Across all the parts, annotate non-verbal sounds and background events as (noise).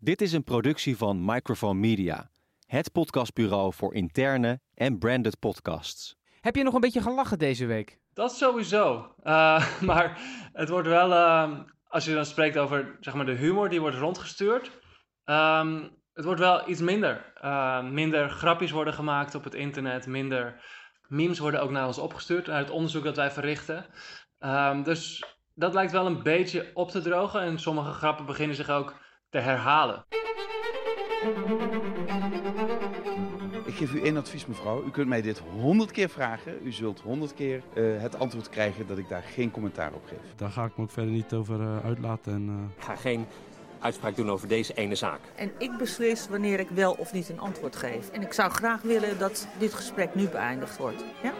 Dit is een productie van Microphone Media, het podcastbureau voor interne en branded podcasts. Heb je nog een beetje gelachen deze week? Dat sowieso. Uh, (laughs) maar het wordt wel, uh, als je dan spreekt over zeg maar, de humor die wordt rondgestuurd, um, het wordt wel iets minder. Uh, minder grapjes worden gemaakt op het internet, minder memes worden ook naar ons opgestuurd uit het onderzoek dat wij verrichten. Um, dus dat lijkt wel een beetje op te drogen en sommige grappen beginnen zich ook te herhalen. Ik geef u één advies, mevrouw. U kunt mij dit honderd keer vragen. U zult honderd keer uh, het antwoord krijgen dat ik daar geen commentaar op geef. Daar ga ik me ook verder niet over uh, uitlaten. En, uh... Ik ga geen uitspraak doen over deze ene zaak. En ik beslis wanneer ik wel of niet een antwoord geef. En ik zou graag willen dat dit gesprek nu beëindigd wordt. Ja?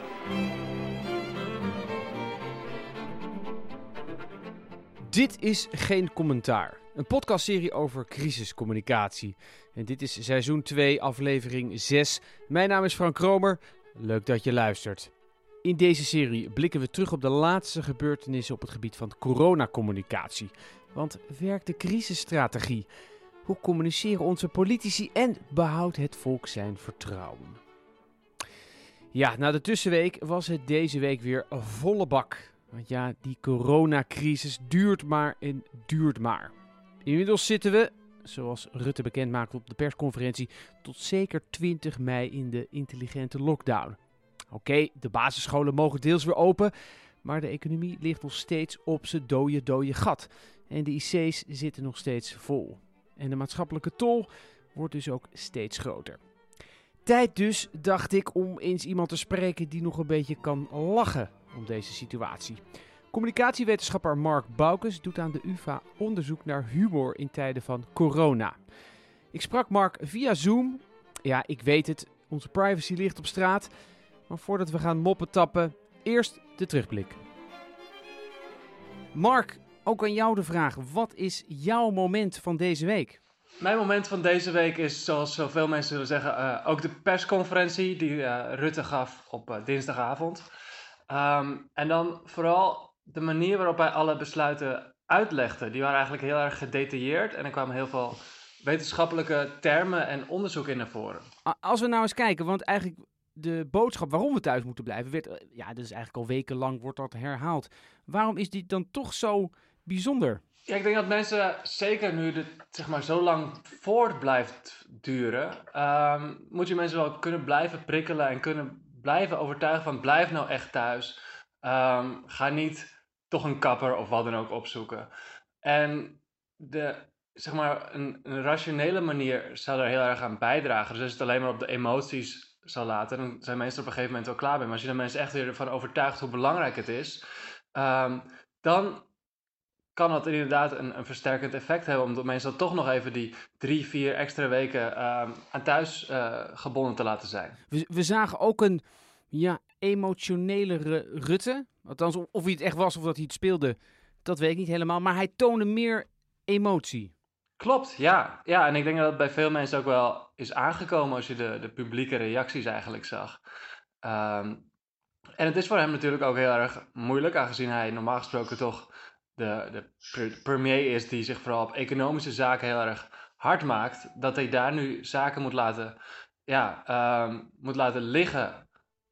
Dit is Geen Commentaar. Een podcastserie over crisiscommunicatie. En dit is seizoen 2, aflevering 6. Mijn naam is Frank Kromer. Leuk dat je luistert. In deze serie blikken we terug op de laatste gebeurtenissen op het gebied van coronacommunicatie. Want werkt de crisisstrategie? Hoe communiceren onze politici en behoudt het volk zijn vertrouwen? Ja, na de tussenweek was het deze week weer volle bak. Want ja, die coronacrisis duurt maar en duurt maar. Inmiddels zitten we, zoals Rutte bekend maakte op de persconferentie, tot zeker 20 mei in de intelligente lockdown. Oké, de basisscholen mogen deels weer open, maar de economie ligt nog steeds op zijn dode, dode gat. En de IC's zitten nog steeds vol. En de maatschappelijke tol wordt dus ook steeds groter. Tijd dus, dacht ik, om eens iemand te spreken die nog een beetje kan lachen om deze situatie. Communicatiewetenschapper Mark Boukes doet aan de UvA onderzoek naar humor in tijden van corona. Ik sprak Mark via Zoom. Ja, ik weet het, onze privacy ligt op straat. Maar voordat we gaan moppen tappen, eerst de terugblik. Mark, ook aan jou de vraag. Wat is jouw moment van deze week? Mijn moment van deze week is, zoals zoveel mensen zullen zeggen, uh, ook de persconferentie die uh, Rutte gaf op uh, dinsdagavond. Um, en dan vooral de manier waarop hij alle besluiten uitlegde. Die waren eigenlijk heel erg gedetailleerd en er kwamen heel veel wetenschappelijke termen en onderzoek in naar voren. Als we nou eens kijken, want eigenlijk de boodschap waarom we thuis moeten blijven, werd, ja, dat is eigenlijk al wekenlang wordt dat herhaald. Waarom is die dan toch zo bijzonder? Ja, ik denk dat mensen, zeker nu het zeg maar, zo lang voort blijft duren, um, moet je mensen wel kunnen blijven prikkelen en kunnen blijven overtuigen van blijf nou echt thuis. Um, ga niet toch een kapper of wat dan ook opzoeken. En de, zeg maar, een, een rationele manier zou er heel erg aan bijdragen. Dus als het alleen maar op de emoties zal laten, dan zijn mensen op een gegeven moment wel klaar mee. Maar als je de mensen echt weer ervan overtuigt hoe belangrijk het is, um, dan kan dat inderdaad een, een, versterkend effect hebben. Omdat mensen dan toch nog even die drie, vier extra weken uh, aan thuis uh, gebonden te laten zijn. We, we, zagen ook een ja, emotionelere Rutte. Althans, of hij het echt was of dat hij het speelde, dat weet ik niet helemaal. Maar hij toonde meer emotie. Klopt, ja. Ja, en ik denk dat het bij veel mensen ook wel is aangekomen als je de, de publieke reacties eigenlijk zag. Um, en het is voor hem natuurlijk ook heel erg moeilijk, aangezien hij normaal gesproken toch de, de premier is die zich vooral op economische zaken heel erg hard maakt, dat hij daar nu zaken moet laten, ja, um, moet laten liggen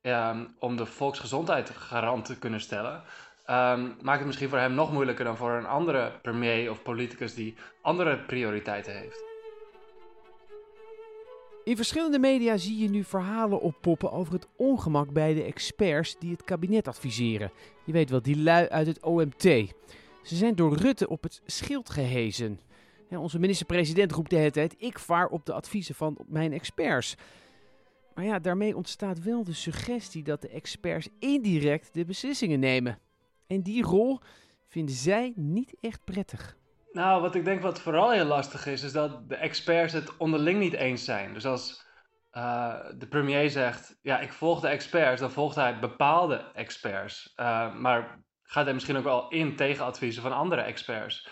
um, om de volksgezondheid garant te kunnen stellen. Um, maakt het misschien voor hem nog moeilijker dan voor een andere premier of politicus die andere prioriteiten heeft. In verschillende media zie je nu verhalen oppoppen over het ongemak bij de experts die het kabinet adviseren. Je weet wel, die lui uit het OMT. Ze zijn door Rutte op het schild gehezen. Onze minister-president roept de hele tijd: ik vaar op de adviezen van mijn experts. Maar ja, daarmee ontstaat wel de suggestie dat de experts indirect de beslissingen nemen. En die rol vinden zij niet echt prettig. Nou, wat ik denk wat vooral heel lastig is, is dat de experts het onderling niet eens zijn. Dus als uh, de premier zegt, ja, ik volg de experts, dan volgt hij bepaalde experts. Uh, maar gaat hij misschien ook wel in tegen adviezen van andere experts.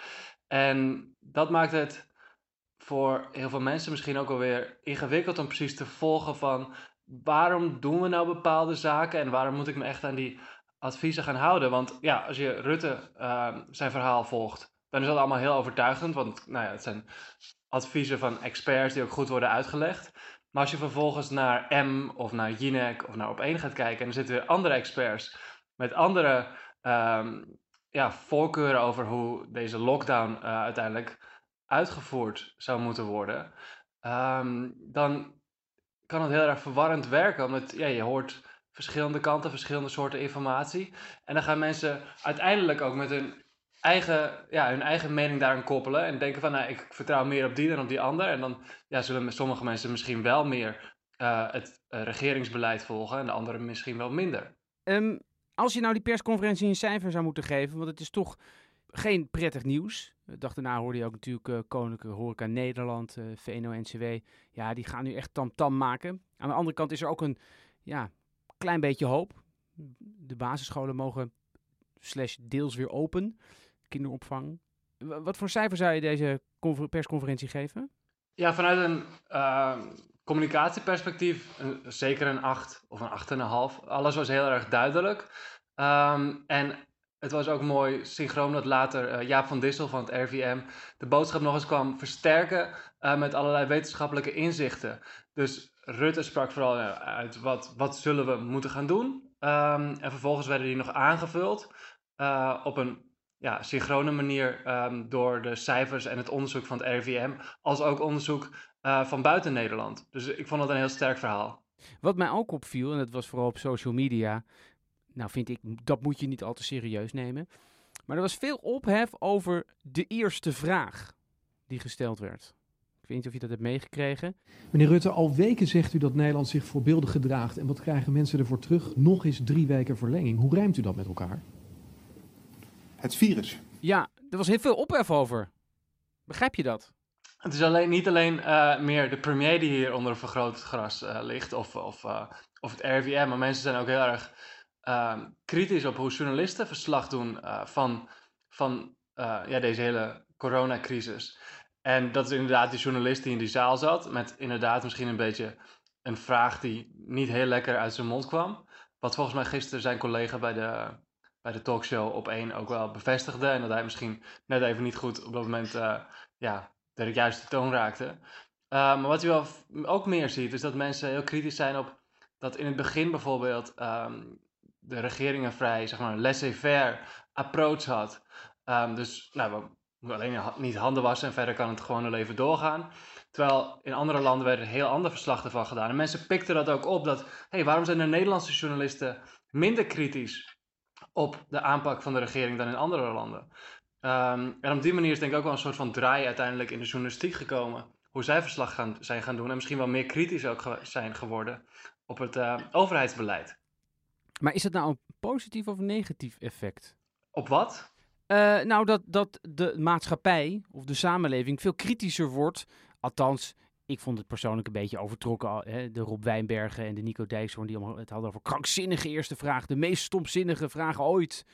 En dat maakt het voor heel veel mensen misschien ook alweer ingewikkeld om precies te volgen van waarom doen we nou bepaalde zaken en waarom moet ik me echt aan die adviezen gaan houden. Want ja, als je Rutte uh, zijn verhaal volgt, dan is dat allemaal heel overtuigend. Want nou ja, het zijn adviezen van experts die ook goed worden uitgelegd. Maar als je vervolgens naar M of naar Jinek of naar Op1 gaat kijken, en er zitten weer andere experts met andere ehm, ja, voorkeuren over hoe deze lockdown uh, uiteindelijk uitgevoerd zou moeten worden, ehm, dan kan het heel erg verwarrend werken. Omdat ja, je hoort verschillende kanten, verschillende soorten informatie. En dan gaan mensen uiteindelijk ook met hun eigen, ja, hun eigen mening daaraan koppelen. En denken van, nou, ik vertrouw meer op die dan op die ander. En dan ja, zullen sommige mensen misschien wel meer uh, het uh, regeringsbeleid volgen en de anderen misschien wel minder. Um, als je nou die persconferentie een cijfer zou moeten geven, want het is toch geen prettig nieuws. De dag daarna hoorde je ook natuurlijk uh, Koninklijke Horeca Nederland, uh, VNO-NCW. Ja, die gaan nu echt tamtam -tam maken. Aan de andere kant is er ook een ja, klein beetje hoop. De basisscholen mogen slash deels weer open. Kinderopvang. Wat voor cijfer zou je deze persconferentie geven? Ja, vanuit een uh, communicatieperspectief zeker een 8 of een 8,5. Alles was heel erg duidelijk. Um, en het was ook mooi synchroon dat later uh, Jaap van Dissel van het RVM de boodschap nog eens kwam versterken uh, met allerlei wetenschappelijke inzichten. Dus Rutte sprak vooral uh, uit wat, wat zullen we moeten gaan doen. Um, en vervolgens werden die nog aangevuld op een ja, synchrone manier um, door de cijfers en het onderzoek van het RIVM, als ook onderzoek van buiten Nederland. Dus ik vond het een heel sterk verhaal. Wat mij ook opviel, en dat was vooral op social media, nou vind ik, dat moet je niet al te serieus nemen. Maar er was veel ophef over de eerste vraag die gesteld werd. Ik weet niet of je dat hebt meegekregen. Meneer Rutte, al weken zegt u dat Nederland zich voorbeeldig gedraagt. En wat krijgen mensen ervoor terug? Nog eens drie weken verlenging. Hoe rijmt u dat met elkaar? het virus. Ja, er was heel veel ophef over. Begrijp je dat? Het is alleen, niet alleen uh, meer de premier die hier onder een vergrootgras uh, ligt, of, of, uh, of het RIVM, maar mensen zijn ook heel erg ehm, kritisch op hoe journalisten verslag doen van, van ja, deze hele coronacrisis. En dat is inderdaad die journalist die in die zaal zat, met inderdaad misschien een beetje een vraag die niet heel lekker uit zijn mond kwam. Wat volgens mij gisteren zijn collega bij de bij de talkshow op één ook wel bevestigde. En dat hij misschien net even niet goed op dat moment uh, ja, de juiste toon raakte. Uh, maar wat je wel ook meer ziet, is dat mensen heel kritisch zijn op dat in het begin bijvoorbeeld um, de regering een vrij, zeg maar, laissez-faire approach had. Um, dus nou, we alleen niet handen wassen en verder kan het gewone leven doorgaan. Terwijl in andere landen werden heel ander verslag ervan gedaan. En mensen pikten dat ook op, dat, hey, waarom zijn de Nederlandse journalisten minder kritisch op de aanpak van de regering dan in andere landen. Um, en op die manier is denk ik ook wel een soort van draai uiteindelijk in de journalistiek gekomen. Hoe zij verslag gaan, zijn gaan doen en misschien wel meer kritisch ook zijn geworden op het uh, overheidsbeleid. Maar is het nou een positief of een negatief effect? Op wat? Uh, nou, dat, dat de maatschappij of de samenleving veel kritischer wordt. Althans, ik vond het persoonlijk een beetje overtrokken. Hè? De Rob Wijnbergen en de Nico Dijkshoorn die allemaal het hadden over krankzinnige eerste vraag. De meest stomzinnige vragen ooit.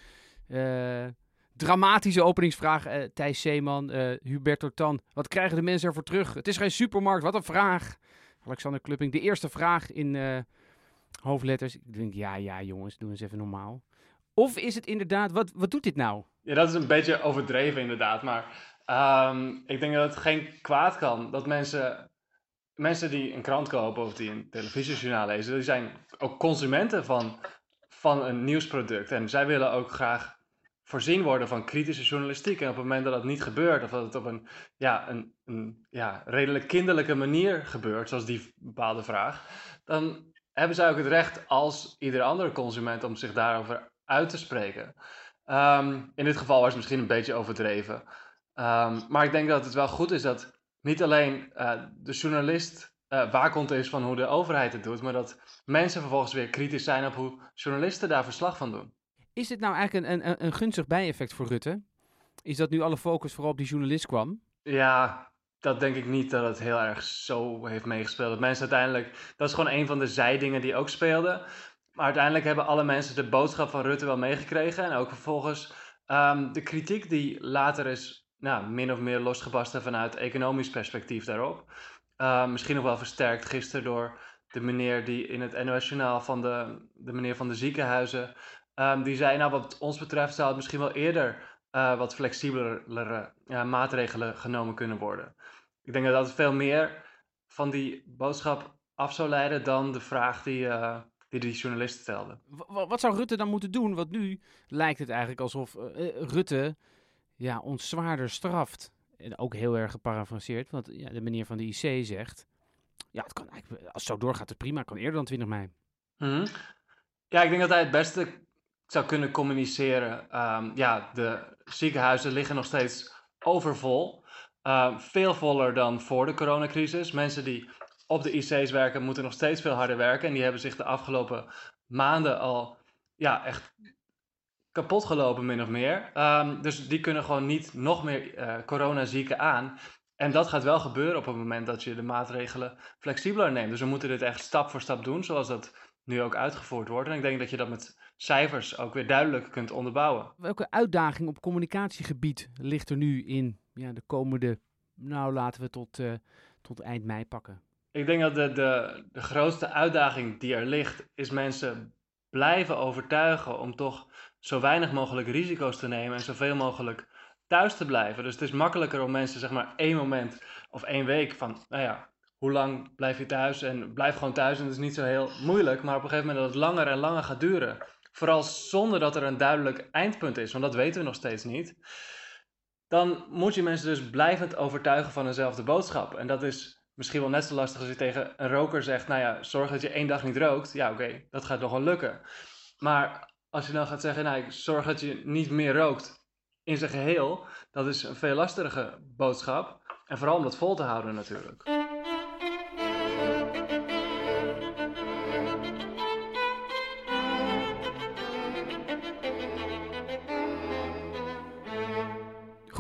Uh, dramatische openingsvraag. Uh, Thijs Zeeman, uh, Hubert Tan. Wat krijgen de mensen ervoor terug? Het is geen supermarkt, wat een vraag. Alexander Klupping, de eerste vraag in hoofdletters. Ik denk, ja, ja jongens, doe eens even normaal. Of is het inderdaad, wat, wat doet dit nou? Ja, dat is een beetje overdreven inderdaad. Maar um, ik denk dat het geen kwaad kan dat mensen mensen die een krant kopen of die een televisiejournaal lezen, die zijn ook consumenten van, van een nieuwsproduct. En zij willen ook graag voorzien worden van kritische journalistiek. En op het moment dat dat niet gebeurt, of dat het op een, ja, een, een ja, redelijk kinderlijke manier gebeurt, zoals die bepaalde vraag, dan hebben zij ook het recht als iedere andere consument om zich daarover uit te spreken. Um, in dit geval was het misschien een beetje overdreven. Um, maar ik denk dat het wel goed is dat niet alleen uh, de journalist uh, waakhond is van hoe de overheid het doet, maar dat mensen vervolgens weer kritisch zijn op hoe journalisten daar verslag van doen. Is dit nou eigenlijk een, een, een gunstig bijeffect voor Rutte? Is dat nu alle focus vooral op die journalist kwam? Ja, dat denk ik niet dat het heel erg zo heeft meegespeeld. Dat mensen uiteindelijk, dat is gewoon een van de zijdingen die ook speelden. Maar uiteindelijk hebben alle mensen de boodschap van Rutte wel meegekregen. En ook vervolgens um, de kritiek die later is nou, min of meer losgebarsten vanuit economisch perspectief daarop. Uh, misschien nog wel versterkt gisteren door de meneer die in het NOS-journaal van de, de meneer van de ziekenhuizen, um, die zei, nou wat ons betreft zou het misschien wel eerder uh, wat flexibelere uh, maatregelen genomen kunnen worden. Ik denk dat dat veel meer van die boodschap af zou leiden dan de vraag die, uh, die die journalist stelde. wat zou Rutte dan moeten doen? Want nu lijkt het eigenlijk alsof Rutte ja, ons zwaarder straft. En ook heel erg geparafraseerd, want ja, de meneer van de IC zegt... Ja, het kan eigenlijk, als het zo doorgaat, het prima. Het kan eerder dan 20 mei. Mm Ja, ik denk dat hij het beste zou kunnen communiceren. Um, ja, de ziekenhuizen liggen nog steeds overvol. Uh, veel voller dan voor de coronacrisis. Mensen die op de IC's werken, moeten nog steeds veel harder werken. En die hebben zich de afgelopen maanden al ja, echt kapot gelopen, min of meer. Um, dus die kunnen gewoon niet nog meer uh, coronazieken aan. En dat gaat wel gebeuren op het moment dat je de maatregelen flexibeler neemt. Dus we moeten dit echt stap voor stap doen, zoals dat nu ook uitgevoerd wordt. En ik denk dat je dat met cijfers ook weer duidelijk kunt onderbouwen. Welke uitdaging op communicatiegebied ligt er nu in ja, de komende, nou laten we tot, uh, tot eind mei pakken? Ik denk dat de, de, de grootste uitdaging die er ligt, is mensen blijven overtuigen om toch zo weinig mogelijk risico's te nemen en zoveel mogelijk thuis te blijven. Dus het is makkelijker om mensen zeg maar één moment of één week van, nou ja, hoe lang blijf je thuis en blijf gewoon thuis en dat is niet zo heel moeilijk. Maar op een gegeven moment dat het langer en langer gaat duren, vooral zonder dat er een duidelijk eindpunt is, want dat weten we nog steeds niet, dan moet je mensen dus blijvend overtuigen van eenzelfde boodschap. En dat is misschien wel net zo lastig als je tegen een roker zegt, nou ja, zorg dat je één dag niet rookt. Ja, oké, dat gaat nog wel lukken. Maar als je dan gaat zeggen, nou, zorg dat je niet meer rookt in zijn geheel, dat is een veel lastigere boodschap. En vooral om dat vol te houden natuurlijk.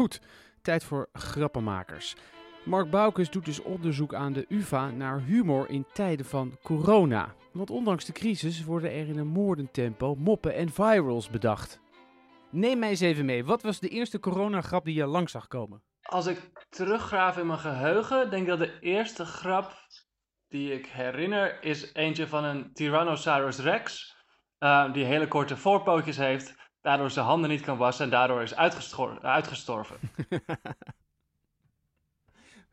Goed, tijd voor grappenmakers. Mark Boukes doet dus onderzoek aan de UvA naar humor in tijden van corona. Want ondanks de crisis worden er in een moordentempo moppen en virals bedacht. Neem mij eens even mee. Wat was de eerste coronagrap die je langs zag komen? Als ik teruggraaf in mijn geheugen, denk ik dat de eerste grap die ik herinner is eentje van een Tyrannosaurus Rex. Uh, die hele korte voorpootjes heeft, daardoor zijn handen niet kan wassen en daardoor is uitgestorven. (laughs)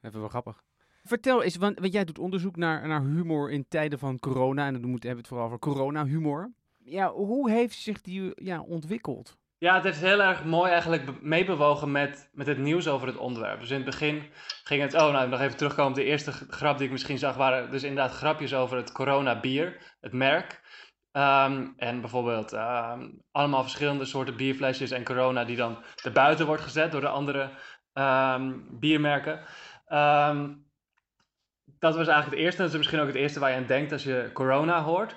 Even wel grappig. Vertel eens, want, want, jij doet onderzoek naar, naar humor in tijden van corona. En dan moeten we het vooral over corona-humor. Ja, hoe heeft zich die ja, ontwikkeld? Ja, het heeft heel erg mooi eigenlijk meebewogen met, met het nieuws over het onderwerp. Dus in het begin ging het, oh nou, nog even terugkomen op de eerste grap die ik misschien zag, waren dus inderdaad grapjes over het corona bier, het merk. Um, en bijvoorbeeld um, allemaal verschillende soorten bierflesjes en corona die dan erbuiten wordt gezet door de andere um, biermerken. dat was eigenlijk het eerste. Dat is misschien ook het eerste waar je aan denkt als je corona hoort.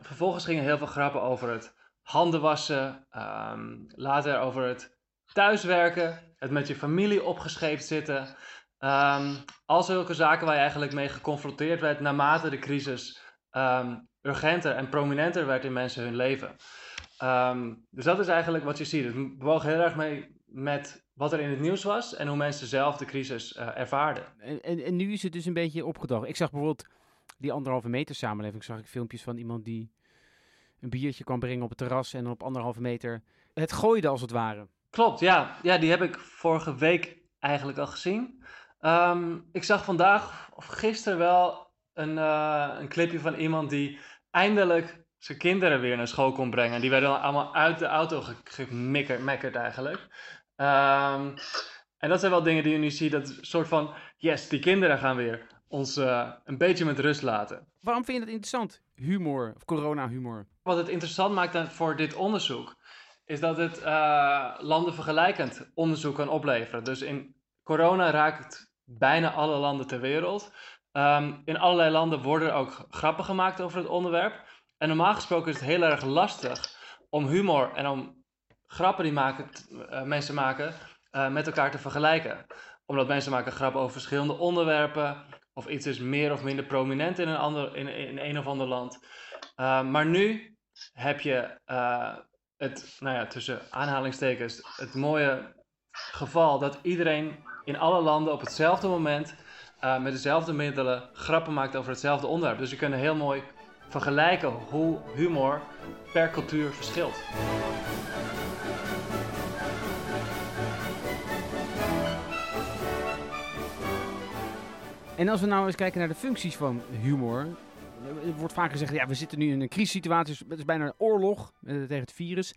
vervolgens gingen heel veel grappen over het handen wassen. later over het thuiswerken. Het met je familie opgescheept zitten. al zulke zaken waar je eigenlijk mee geconfronteerd werd naarmate de crisis urgenter en prominenter werd in mensen hun leven. Ehm, dus dat is eigenlijk wat je ziet. Het bewoog heel erg mee met wat er in het nieuws was en hoe mensen zelf de crisis uh, ervaarden. En, en, en, nu is het dus een beetje opgedacht. Ik zag bijvoorbeeld die anderhalve meter samenleving, zag ik filmpjes van iemand die een biertje kwam brengen op het terras en op anderhalve meter het gooide als het ware. Klopt, ja. Ja, die heb ik vorige week eigenlijk al gezien. Um, ik zag vandaag of gisteren wel een, uh, een clipje van iemand die eindelijk zijn kinderen weer naar school kon brengen. Die werden allemaal uit de auto gemekkerd eigenlijk. Um, en dat zijn wel dingen die je nu ziet. Dat soort van, yes, die kinderen gaan weer ons uh, een beetje met rust laten. Waarom vind je dat interessant? Humor, of corona-humor? Wat het interessant maakt voor dit onderzoek, is dat het uh, landen vergelijkend onderzoek kan opleveren. Dus in corona raakt bijna alle landen ter wereld. Um, in allerlei landen worden ook grappen gemaakt over het onderwerp. En normaal gesproken is het heel erg lastig om humor en om grappen die maken, uh, mensen maken uh, met elkaar te vergelijken. Omdat mensen maken grappen over verschillende onderwerpen. Of iets is meer of minder prominent in een, ander, in, in een of ander land. Uh, maar nu heb je het, nou ja, tussen aanhalingstekens, het mooie geval dat iedereen in alle landen op hetzelfde moment uh, met dezelfde middelen grappen maakt over hetzelfde onderwerp. Dus je kunt heel mooi vergelijken hoe humor per cultuur verschilt. En als we nou eens kijken naar de functies van humor. Er wordt vaak gezegd, ja, we zitten nu in een crisissituatie. dus Het is bijna een oorlog eh, tegen het virus.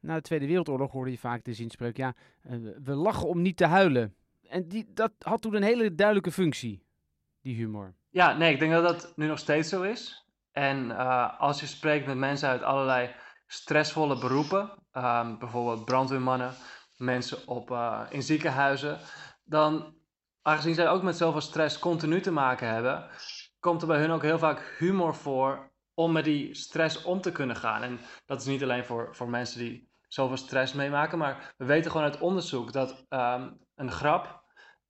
Na de Tweede Wereldoorlog hoorde je vaak de zinspreuk, ja, eh, we lachen om niet te huilen. En die, dat had toen een hele duidelijke functie, die humor. Ja, nee, ik denk dat dat nu nog steeds zo is. En uh, als je spreekt met mensen uit allerlei stressvolle beroepen, um, bijvoorbeeld brandweermannen, mensen op, uh, in ziekenhuizen, dan, aangezien zij ook met zoveel stress continu te maken hebben, komt er bij hun ook heel vaak humor voor om met die stress om te kunnen gaan. En dat is niet alleen voor, voor mensen die zoveel stress meemaken, maar we weten gewoon uit onderzoek dat um, een grap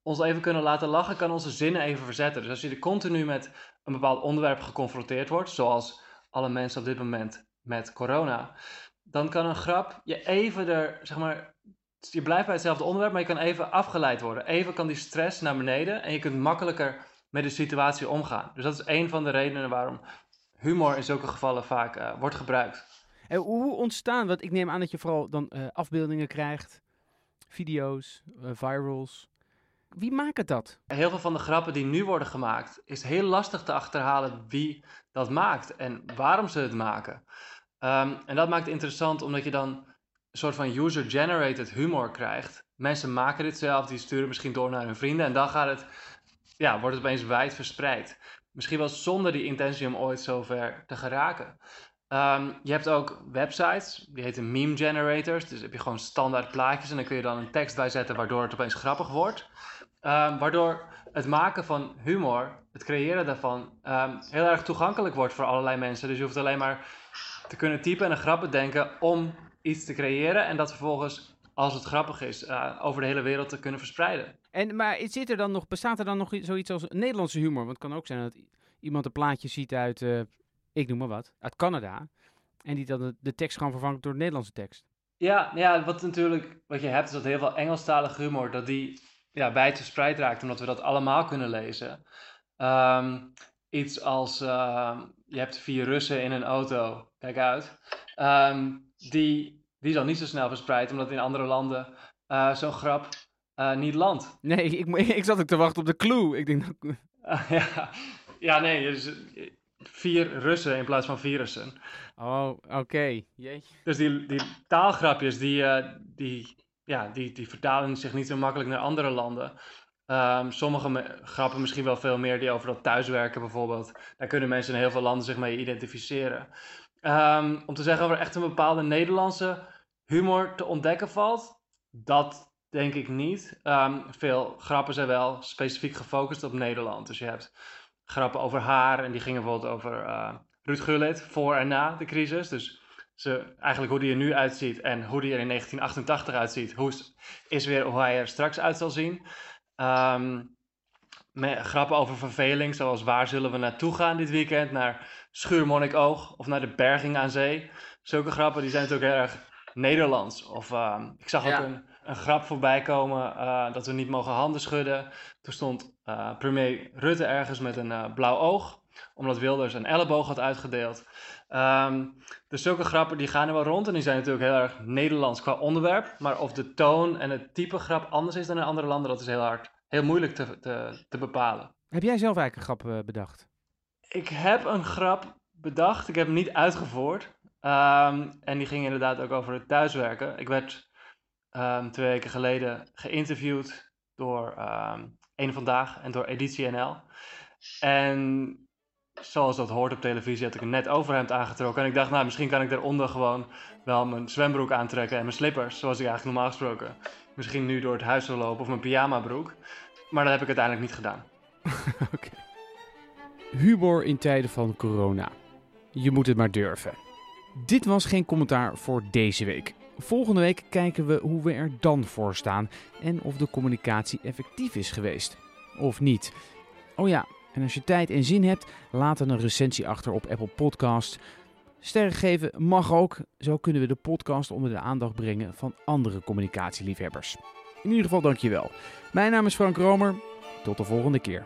ons even kunnen laten lachen, kan onze zinnen even verzetten. Dus als je er continu met een bepaald onderwerp geconfronteerd wordt, zoals alle mensen op dit moment met corona, dan kan een grap je even er, zeg maar, je blijft bij hetzelfde onderwerp, maar je kan even afgeleid worden. Even kan die stress naar beneden en je kunt makkelijker met de situatie omgaan. Dus dat is een van de redenen waarom humor in zulke gevallen vaak uh, wordt gebruikt. En hoe ontstaan, want ik neem aan dat je vooral dan uh, afbeeldingen krijgt, video's, uh, virals. Wie maakt dat? Heel veel van de grappen die nu worden gemaakt, is heel lastig te achterhalen wie dat maakt en waarom ze het maken. Um, en dat maakt het interessant omdat je dan een soort van user-generated humor krijgt. Mensen maken dit zelf, die sturen misschien door naar hun vrienden en dan gaat het, ja, wordt het opeens wijd verspreid. Misschien wel zonder die intentie om ooit zover te geraken. Um, je hebt ook websites, die heten meme generators. Dus heb je gewoon standaard plaatjes en dan kun je dan een tekst bij zetten waardoor het opeens grappig wordt. Um, waardoor het maken van humor, het creëren daarvan, um, heel erg toegankelijk wordt voor allerlei mensen. Dus je hoeft alleen maar te kunnen typen en een grap bedenken om iets te creëren. En dat vervolgens, als het grappig is, uh, over de hele wereld te kunnen verspreiden. En, maar zit er dan nog, bestaat er dan nog zoiets als Nederlandse humor? Want het kan ook zijn dat iemand een plaatje ziet uit, uh, ik noem maar wat, uit Canada. En die dan de, de tekst gewoon vervangt door de Nederlandse tekst. Ja, ja, wat natuurlijk, wat je hebt is dat heel veel Engelstalige humor, dat die ja, wijd verspreid raakt, omdat we dat allemaal kunnen lezen. Um, iets als, uh, je hebt vier Russen in een auto, kijk uit. Um, die, die is al niet zo snel verspreid, omdat in andere landen uh, zo'n grap uh, niet landt. Nee, ik, ik zat ook te wachten op de clue. Ik denk dat... (laughs) ja, ja, nee, dus vier Russen in plaats van virussen. Oh, oké. Okay. Dus die, die taalgrapjes, die, uh, die, ja, die, die vertalen zich niet zo makkelijk naar andere landen. Um, sommige grappen misschien wel veel meer die over dat thuiswerken bijvoorbeeld. Daar kunnen mensen in heel veel landen zich mee identificeren. Um, om te zeggen of er echt een bepaalde Nederlandse humor te ontdekken valt, dat denk ik niet. Um, veel grappen zijn wel specifiek gefocust op Nederland. Dus je hebt grappen over haar en die gingen bijvoorbeeld over uh, Ruud Gullit voor en na de crisis. Dus ze, eigenlijk hoe die er nu uitziet en hoe die er in 1988 uitziet, hoe is weer hoe hij er straks uit zal zien. Um, met grappen over verveling, zoals waar zullen we naartoe gaan dit weekend? Naar Schuurmonnikoog of naar de Berging aan Zee. Zulke grappen die zijn natuurlijk heel erg Nederlands. Of uh, ik zag ook een, een, grap voorbij komen uh, dat we niet mogen handen schudden. Toen stond uh, premier Rutte ergens met een uh, blauw oog, omdat Wilders een elleboog had uitgedeeld. Um, dus zulke grappen die gaan er wel rond en die zijn natuurlijk heel erg Nederlands qua onderwerp. Maar of de toon en het type grap anders is dan in andere landen, dat is heel hard, heel moeilijk te, te, te bepalen. Heb jij zelf eigenlijk een grap uh, bedacht? Ik heb een grap bedacht, ik heb hem niet uitgevoerd. Um, en die ging inderdaad ook over het thuiswerken. Ik werd um, twee weken geleden geïnterviewd door Eén Vandaag en door Editie NL. En zoals dat hoort op televisie, had ik een net overhemd aangetrokken. En ik dacht, nou, misschien kan ik daaronder gewoon wel mijn zwembroek aantrekken en mijn slippers, zoals ik eigenlijk normaal gesproken misschien nu door het huis zou lopen, of mijn pyjamabroek. Maar dat heb ik uiteindelijk niet gedaan. (laughs) Oké. Humor in tijden van corona. Je moet het maar durven. Dit was geen commentaar voor deze week. Volgende week kijken we hoe we er dan voor staan en of de communicatie effectief is geweest. Of niet. Oh ja, en als je tijd en zin hebt, laat dan een recensie achter op Apple Podcast. Sterren geven mag ook. Zo kunnen we de podcast onder de aandacht brengen van andere communicatieliefhebbers. In ieder geval dankjewel. Mijn naam is Frank Romer. Tot de volgende keer.